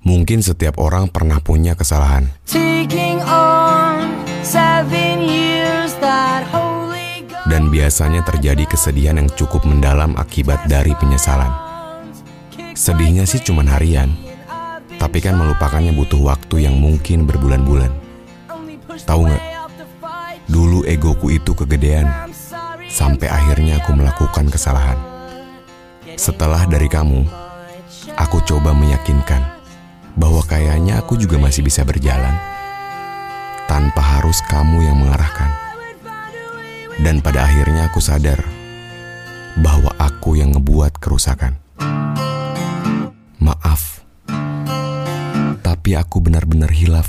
Mungkin setiap orang pernah punya kesalahan. Dan biasanya terjadi kesedihan yang cukup mendalam akibat dari penyesalan. Sedihnya sih cuman harian, tapi kan melupakannya butuh waktu yang mungkin berbulan-bulan. Tahu nggak? Dulu egoku itu kegedean, sampai akhirnya aku melakukan kesalahan. Setelah dari kamu, aku coba meyakinkan kayaknya aku juga masih bisa berjalan tanpa harus kamu yang mengarahkan. Dan pada akhirnya aku sadar bahwa aku yang ngebuat kerusakan. Maaf, tapi aku benar-benar hilaf.